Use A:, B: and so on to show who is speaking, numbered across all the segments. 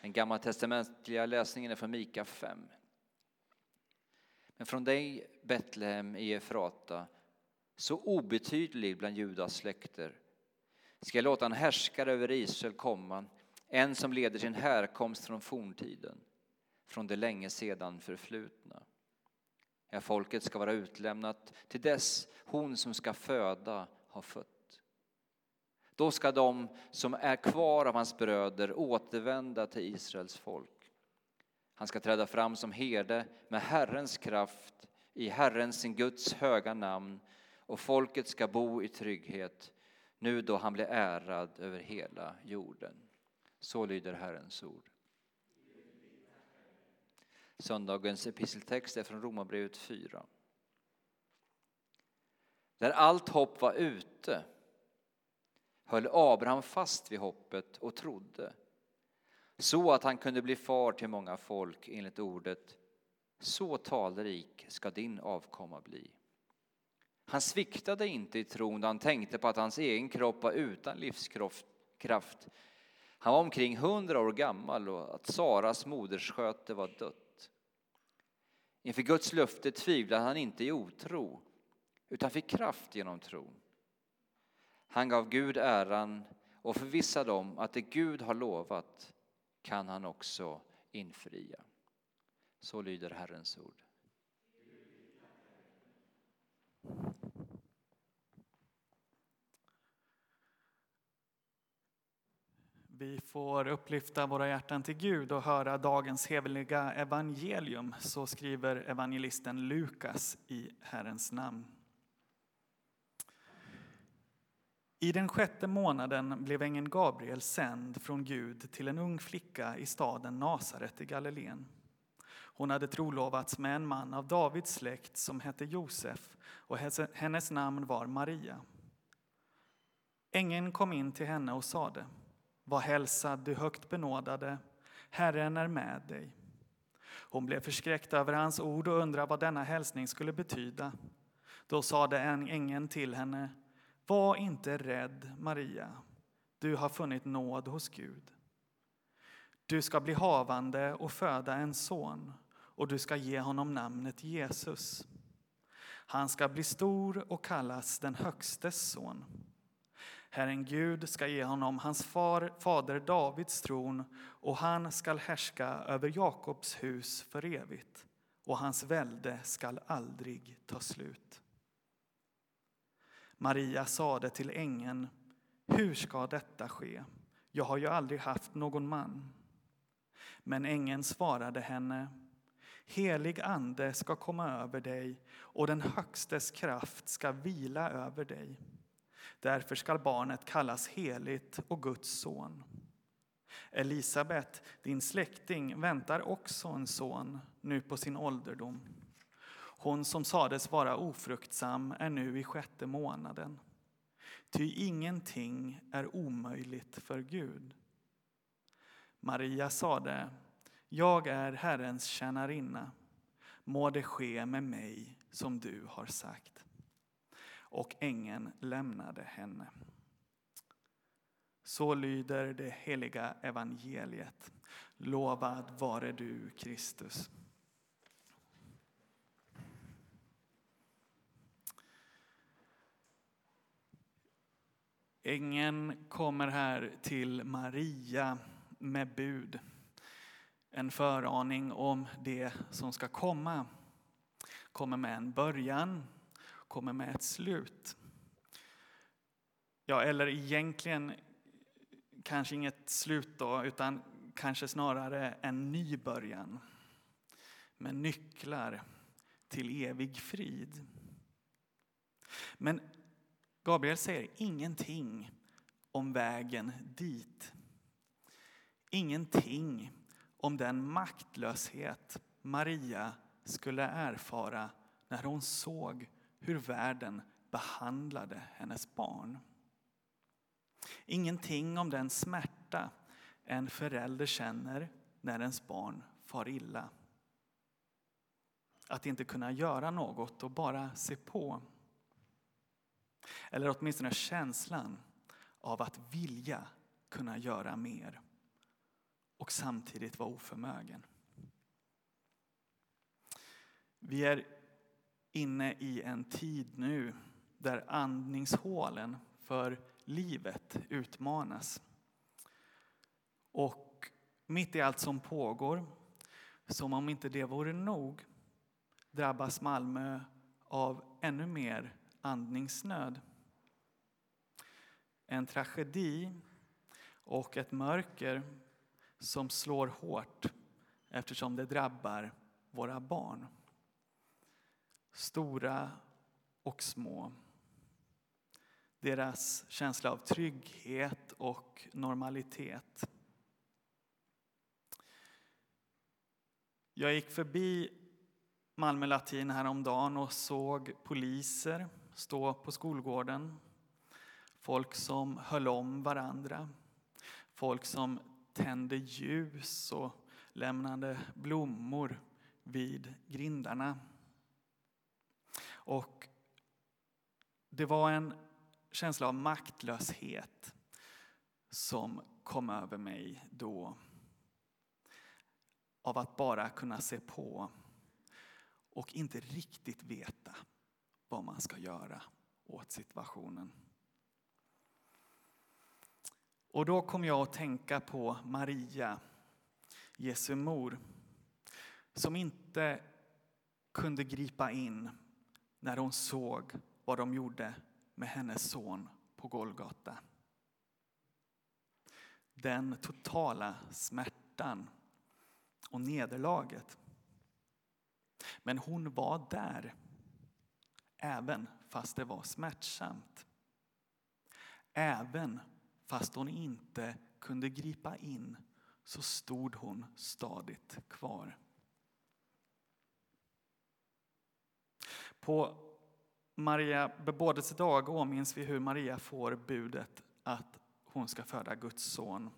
A: Den gammaltestamentliga läsningen är från Mika 5. Men från dig, Betlehem i Efrata, så obetydlig bland Judas släkter, ska jag låta en härskare över Israel komma, en som leder sin härkomst från forntiden, från det länge sedan förflutna. Ja, folket ska vara utlämnat till dess hon som ska föda har fött. Då ska de som är kvar av hans bröder återvända till Israels folk. Han ska träda fram som herde med Herrens kraft i Herrens, sin Guds höga namn och folket ska bo i trygghet nu då han blir ärad över hela jorden. Så lyder Herrens ord. Söndagens episteltext är från Romarbrevet 4. Där allt hopp var ute höll Abraham fast vid hoppet och trodde så att han kunde bli far till många folk enligt ordet så talrik ska din avkomma bli. Han sviktade inte i tron då han tänkte på att hans egen kropp var utan livskraft. Han var omkring hundra år gammal och att Saras modersköte var dött. Inför Guds löfte tvivlade han inte i otro utan fick kraft genom tron. Han gav Gud äran och förvissade om att det Gud har lovat kan han också infria. Så lyder Herrens ord.
B: Vi får upplyfta våra hjärtan till Gud och höra dagens heliga evangelium. Så skriver evangelisten Lukas i Herrens namn. I den sjätte månaden blev ängeln Gabriel sänd från Gud till en ung flicka i staden Nasaret i Galileen. Hon hade trolovats med en man av Davids släkt som hette Josef och hennes namn var Maria. Ängeln kom in till henne och sade Var hälsad, du högt benådade, Herren är med dig. Hon blev förskräckt över hans ord och undrade vad denna hälsning skulle betyda. Då sade ängeln till henne var inte rädd, Maria, du har funnit nåd hos Gud. Du ska bli havande och föda en son och du ska ge honom namnet Jesus. Han ska bli stor och kallas den Högstes son. Herren Gud ska ge honom hans far, fader Davids tron och han skall härska över Jakobs hus för evigt och hans välde skall aldrig ta slut. Maria sade till ängeln, hur ska detta ske? Jag har ju aldrig haft någon man. Men ängeln svarade henne, Helig ande ska komma över dig och den Högstes kraft ska vila över dig. Därför skall barnet kallas heligt och Guds son. Elisabet, din släkting, väntar också en son nu på sin ålderdom. Hon som sades vara ofruktsam är nu i sjätte månaden. Ty ingenting är omöjligt för Gud. Maria sade jag är Herrens tjänarinna. Må det ske med mig som du har sagt. Och ängeln lämnade henne. Så lyder det heliga evangeliet. Lovad vare du, Kristus. Ängeln kommer här till Maria med bud en föraning om det som ska komma. Kommer med en början, kommer med ett slut. Ja, eller egentligen kanske inget slut då, utan kanske snarare en ny början. Med nycklar till evig frid. Men Gabriel säger ingenting om vägen dit. Ingenting om den maktlöshet Maria skulle erfara när hon såg hur världen behandlade hennes barn. Ingenting om den smärta en förälder känner när ens barn far illa. Att inte kunna göra något och bara se på. Eller åtminstone känslan av att vilja kunna göra mer och samtidigt vara oförmögen. Vi är inne i en tid nu där andningshålen för livet utmanas. Och mitt i allt som pågår, som om inte det vore nog, drabbas Malmö av ännu mer andningsnöd. En tragedi och ett mörker som slår hårt eftersom det drabbar våra barn. Stora och små. Deras känsla av trygghet och normalitet. Jag gick förbi Malmö latin häromdagen och såg poliser stå på skolgården. Folk som höll om varandra. Folk som tände ljus och lämnade blommor vid grindarna. Och det var en känsla av maktlöshet som kom över mig då. Av att bara kunna se på och inte riktigt veta vad man ska göra åt situationen. Och då kom jag att tänka på Maria, Jesu mor, som inte kunde gripa in när hon såg vad de gjorde med hennes son på Golgata. Den totala smärtan och nederlaget. Men hon var där, även fast det var smärtsamt. Även fast hon inte kunde gripa in så stod hon stadigt kvar. På Maria bebådelsedag åminns vi hur Maria får budet att hon ska föda Guds son.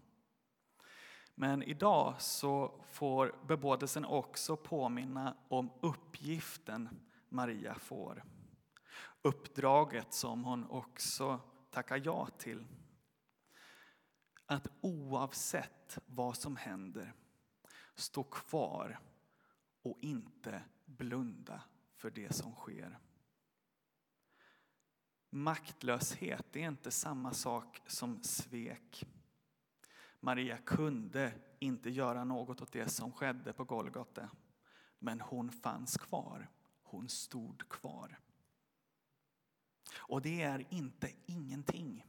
B: Men idag så får bebådelsen också påminna om uppgiften Maria får. Uppdraget som hon också tackar ja till. Att oavsett vad som händer stå kvar och inte blunda för det som sker. Maktlöshet är inte samma sak som svek. Maria kunde inte göra något åt det som skedde på Golgata. Men hon fanns kvar. Hon stod kvar. Och det är inte ingenting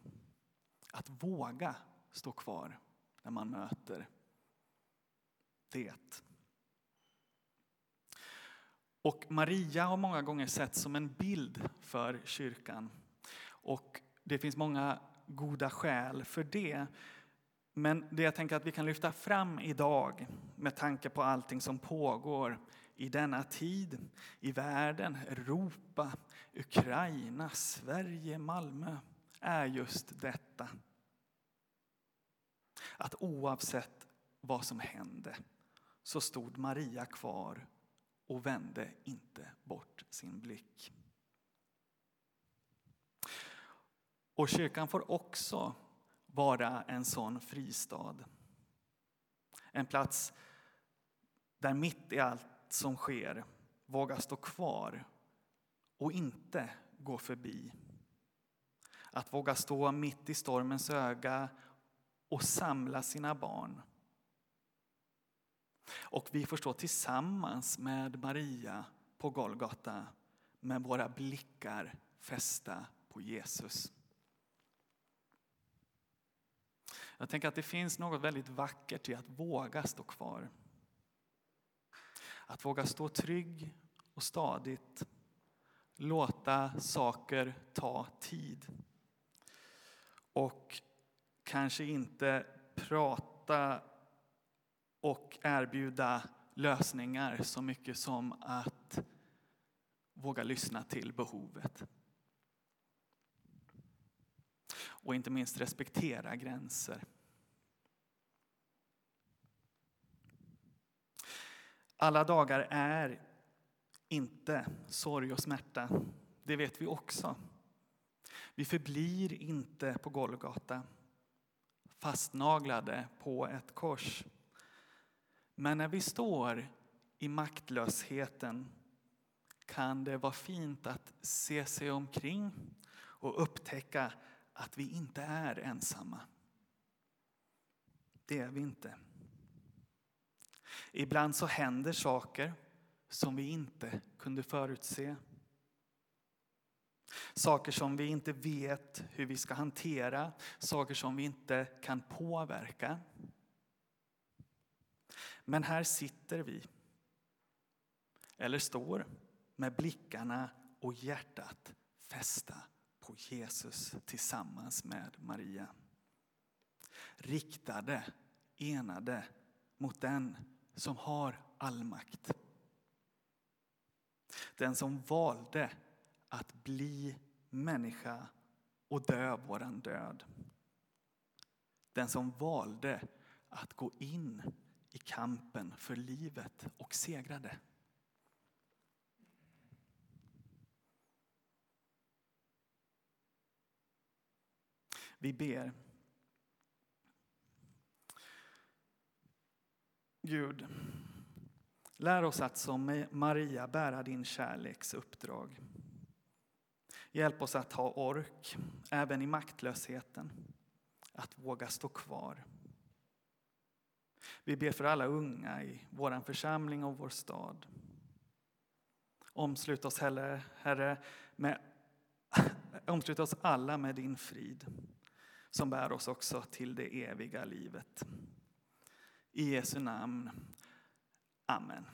B: att våga stå kvar när man möter det. Och Maria har många gånger sett som en bild för kyrkan. Och det finns många goda skäl för det. Men det jag tänker att vi kan lyfta fram idag med tanke på allting som pågår i denna tid, i världen, Europa, Ukraina, Sverige, Malmö, är just detta. Att oavsett vad som hände så stod Maria kvar och vände inte bort sin blick. Och kyrkan får också vara en sån fristad. En plats där mitt i allt som sker våga stå kvar och inte gå förbi. Att våga stå mitt i stormens öga och samla sina barn. Och vi får stå tillsammans med Maria på Golgata med våra blickar fästa på Jesus. Jag tänker att det finns något väldigt vackert i att våga stå kvar. Att våga stå trygg och stadigt. Låta saker ta tid. Och kanske inte prata och erbjuda lösningar så mycket som att våga lyssna till behovet. Och inte minst respektera gränser. Alla dagar är inte sorg och smärta. Det vet vi också. Vi förblir inte på Golgata fastnaglade på ett kors. Men när vi står i maktlösheten kan det vara fint att se sig omkring och upptäcka att vi inte är ensamma. Det är vi inte. Ibland så händer saker som vi inte kunde förutse. Saker som vi inte vet hur vi ska hantera, saker som vi inte kan påverka. Men här sitter vi, eller står, med blickarna och hjärtat fästa på Jesus tillsammans med Maria. Riktade, enade mot den som har all makt. Den som valde att bli människa och dö våran död. Den som valde att gå in i kampen för livet och segrade. Vi ber. Gud, lär oss att som Maria bära din kärleks uppdrag. Hjälp oss att ha ork, även i maktlösheten, att våga stå kvar. Vi ber för alla unga i vår församling och vår stad. Omslut oss, Herre, med, omslut oss alla med din frid som bär oss också till det eviga livet. I Jesu namn. Amen.